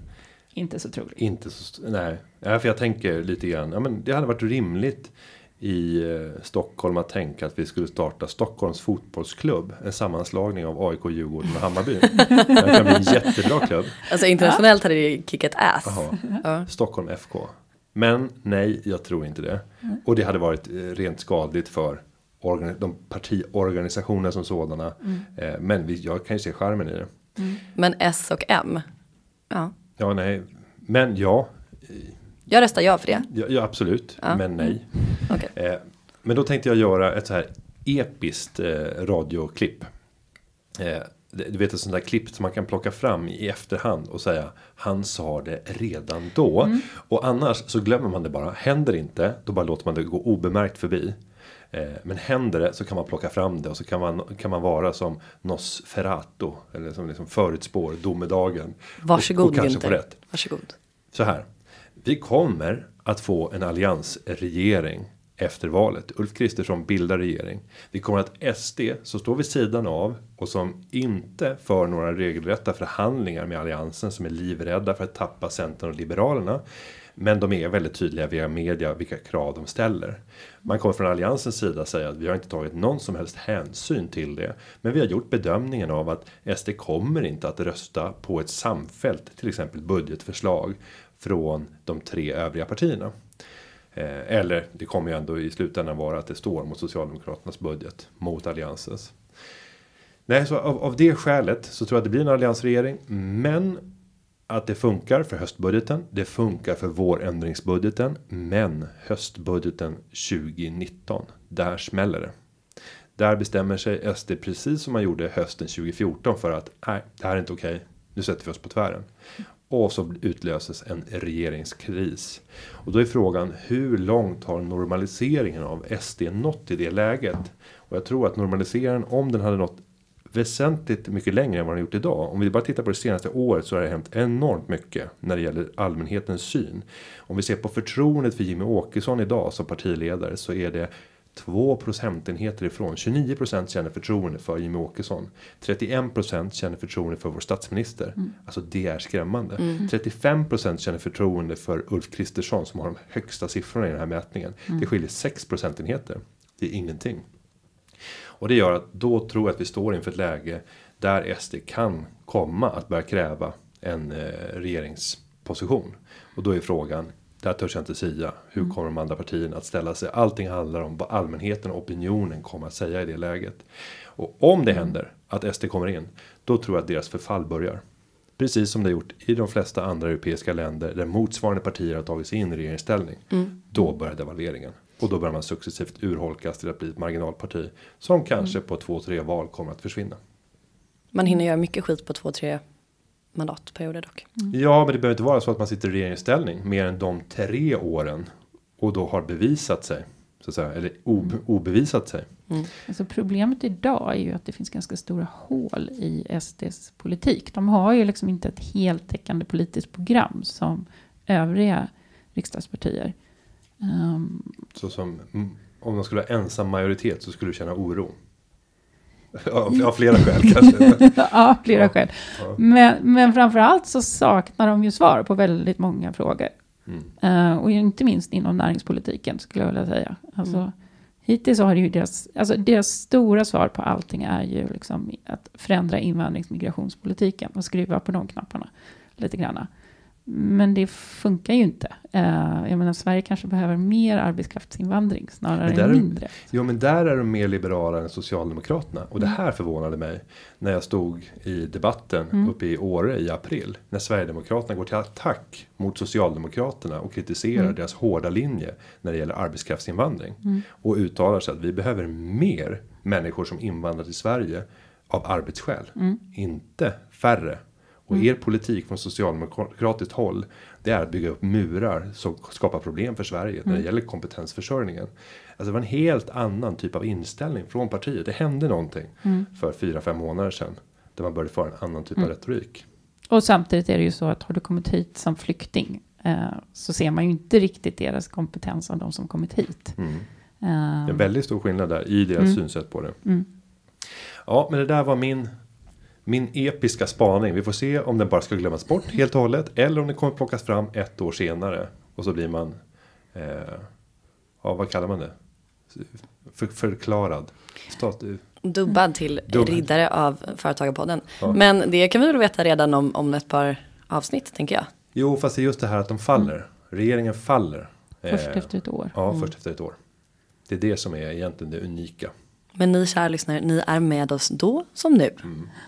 Inte så troligt. inte så... Nej, ja, för jag tänker lite grann. Ja, men det hade varit rimligt i eh, Stockholm att tänka att vi skulle starta Stockholms fotbollsklubb. En sammanslagning av AIK, Djurgården och Hammarby. det kan bli en jättebra klubb. Alltså internationellt hade det kickat ass. Ja. Stockholm FK. Men nej, jag tror inte det. Och det hade varit eh, rent skadligt för de partiorganisationer som sådana. Eh, Men vi, jag kan ju se charmen i det. Men S och M. Ja. Ja, nej. Men ja, Jag röstar ja för det. ja, ja absolut. Ja. Men nej. Okej. Eh, Men då tänkte jag göra ett så här episkt radioklipp. Det- Du vet ett sånt där klipp som man kan plocka fram i efterhand och säga han sa det redan då. Och annars så glömmer man det bara. Händer inte då bara låter man det gå obemärkt förbi. Eh, Men händer det så kan man plocka fram det och så kan man, kan man vara som Nosferatu. Eller som liksom förutspår domedagen. Varsågod och, och kanske få rätt. Varsågod. Så här. Vi kommer att få en alliansregering efter valet. Ulf Kristersson bildar regering. Vi kommer att SD som står vid sidan av och som inte för några regelrätta förhandlingar med alliansen som är livrädda för att tappa Centern och Liberalerna. Men de är väldigt tydliga via media vilka krav de ställer. Man kommer från alliansens sida säga att vi har inte tagit någon som helst hänsyn till det. Men vi har gjort bedömningen av att SD kommer inte att rösta på ett samfällt till exempel budgetförslag från de tre övriga partierna. Eh, eller det kommer ju ändå i slutändan vara att det står mot Socialdemokraternas budget mot alliansens. Nej, så av, av det skälet så tror jag att det blir en alliansregering. Men att det funkar för höstbudgeten. Det funkar för vårändringsbudgeten. Men höstbudgeten 2019. Där smäller det. Där bestämmer sig SD precis som man gjorde hösten 2014 för att nej, det här är inte okej. Nu sätter vi oss på tvären. Och så utlöses en regeringskris. Och då är frågan hur långt har normaliseringen av SD nått i det läget? Och jag tror att normaliseringen om den hade nått väsentligt mycket längre än vad den gjort idag. Om vi bara tittar på det senaste året så har det hänt enormt mycket när det gäller allmänhetens syn. Om vi ser på förtroendet för Jimmy Åkesson idag som partiledare så är det 2 procentenheter ifrån. 29 procent känner förtroende för Jimmy Åkesson. 31 procent känner förtroende för vår statsminister. Alltså det är skrämmande. 35 procent känner förtroende för Ulf Kristersson som har de högsta siffrorna i den här mätningen. Det skiljer 6 procentenheter. Det är ingenting. Och det gör att då tror jag att vi står inför ett läge där SD kan komma att börja kräva en eh, regeringsposition. Och då är frågan, där törs jag inte säga, hur kommer de andra partierna att ställa sig? Allting handlar om vad allmänheten och opinionen kommer att säga i det läget. Och om det händer att SD kommer in, då tror jag att deras förfall börjar. Precis som det gjort i de flesta andra europeiska länder där motsvarande partier har tagit sig in i regeringsställning. Då börjar devalveringen. Och då börjar man successivt urholkas till att bli ett marginalparti. Som kanske på två, tre val kommer att försvinna. Man hinner göra mycket skit på två, tre mandatperioder dock. Ja, men det behöver inte vara så att man sitter i regeringsställning mer än de tre åren. Och då har bevisat sig. Så att säga, eller ob obevisat sig. Alltså problemet idag är ju att det finns ganska stora hål i SDs politik. De har ju liksom inte ett heltäckande politiskt program som övriga riksdagspartier. Ehm, Så som mm, om de skulle ha ensam majoritet så skulle du känna oro. Av, flera skäl kanske. ja, flera Ja. skäl. Ja. Men, men framförallt så saknar de ju svar på väldigt många frågor. Mm. Eh, och inte minst inom näringspolitiken skulle jag vilja säga. Alltså, Mm. Hittills har det ju deras, alltså deras stora svar på allting är ju liksom att förändra invandrings och migrationspolitiken och skruva på de knapparna lite grann. Men det funkar ju inte. Eh, jag menar, Sverige kanske behöver mer arbetskraftsinvandring snarare där än mindre. Jo men där är de mer liberala än Socialdemokraterna. Och det Mm. här förvånade mig. När jag stod i debatten Mm. uppe i Åre i april. När Sverigedemokraterna går till attack mot Socialdemokraterna. Och kritiserar Mm. deras hårda linje. När det gäller arbetskraftsinvandring. Mm. Och uttalar sig att vi behöver mer människor som invandrar till Sverige. Av arbetsskäl. Mm. Inte färre. Och Mm. er politik från socialdemokratiskt håll. Det är att bygga upp murar som skapar problem för Sverige. När det Mm. gäller kompetensförsörjningen. Alltså det var en helt annan typ av inställning från partiet. Det hände någonting Mm. för fyra fem månader sedan. Där man började föra en annan typ Mm. av retorik. Och samtidigt är det ju så att har du kommit hit som flykting eh, så ser man ju inte riktigt deras kompetens av de som kommit hit. Mm. Eh, Det är en väldigt stor skillnad där i deras Mm. synsätt på det. Ja, men det där var min, min episka spaning. Vi får se om den bara ska glömmas bort helt och hållet. Eller om den kommer plockas fram ett år senare. Och så blir man, eh, ja vad kallar man det? För, förklarad. Stat, Dubbad till Dubbad. riddare av Företagarpodden. Ja. Men det kan vi väl veta redan om, om ett par avsnitt tänker jag. jo, fast det är just det här att de faller. Regeringen faller. Först Eh, efter ett år. Ja, Mm. först efter ett år. Det är det som är egentligen det unika. Men ni kära lyssnare, ni är med oss då som nu.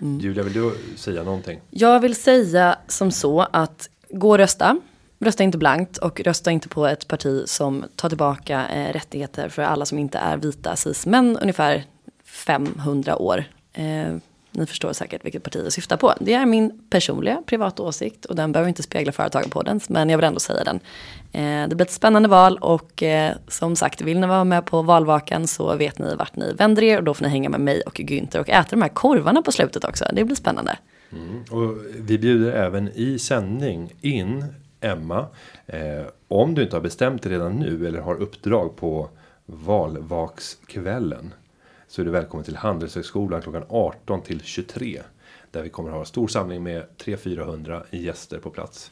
Mm. Julia, vill du säga någonting? Jag vill säga som så att gå och rösta. Rösta inte blankt och rösta inte på ett parti som tar tillbaka eh, rättigheter för alla som inte är vita cis-män ungefär 500 år. Eh, ni förstår säkert vilket parti jag syftar på. Det är min personliga privata åsikt och den behöver inte spegla företagarpoddens men jag vill ändå säga den. Eh, det blir ett spännande val och eh, som sagt vill ni vara med på valvakan så vet ni vart ni vänder er och då får ni hänga med mig och Günther och äta de här korvarna på slutet också. Det blir spännande. Mm. Och vi bjuder även i sändning in Emma. Eh, om du inte har bestämt dig redan nu eller har uppdrag på valvakskvällen. Så är du välkommen till Handelshögskolan klockan 18 till 23. Där vi kommer att ha stor samling med 300-400 gäster på plats.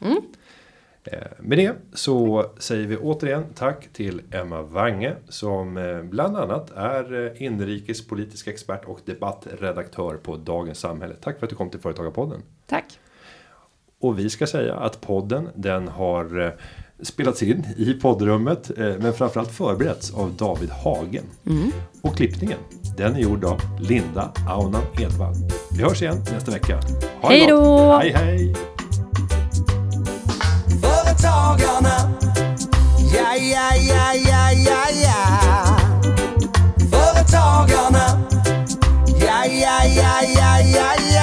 Eh, Med det så säger vi återigen tack till Emma Wange som eh, bland annat är eh, inrikespolitisk expert och debattredaktör på Dagens Samhälle. Tack för att du kom till Företagarpodden. Tack. Och vi ska säga att podden den har spelats in i poddrummet men framförallt förberetts av David Hagen. Och klippningen den är gjord av Linda Aunan Edvall. Vi hörs igen nästa vecka. Ha hej då! Hej, hej! Företagarna Ja, ja, ja, ja, ja, ja Företagarna Ja, ja, ja, ja, ja, ja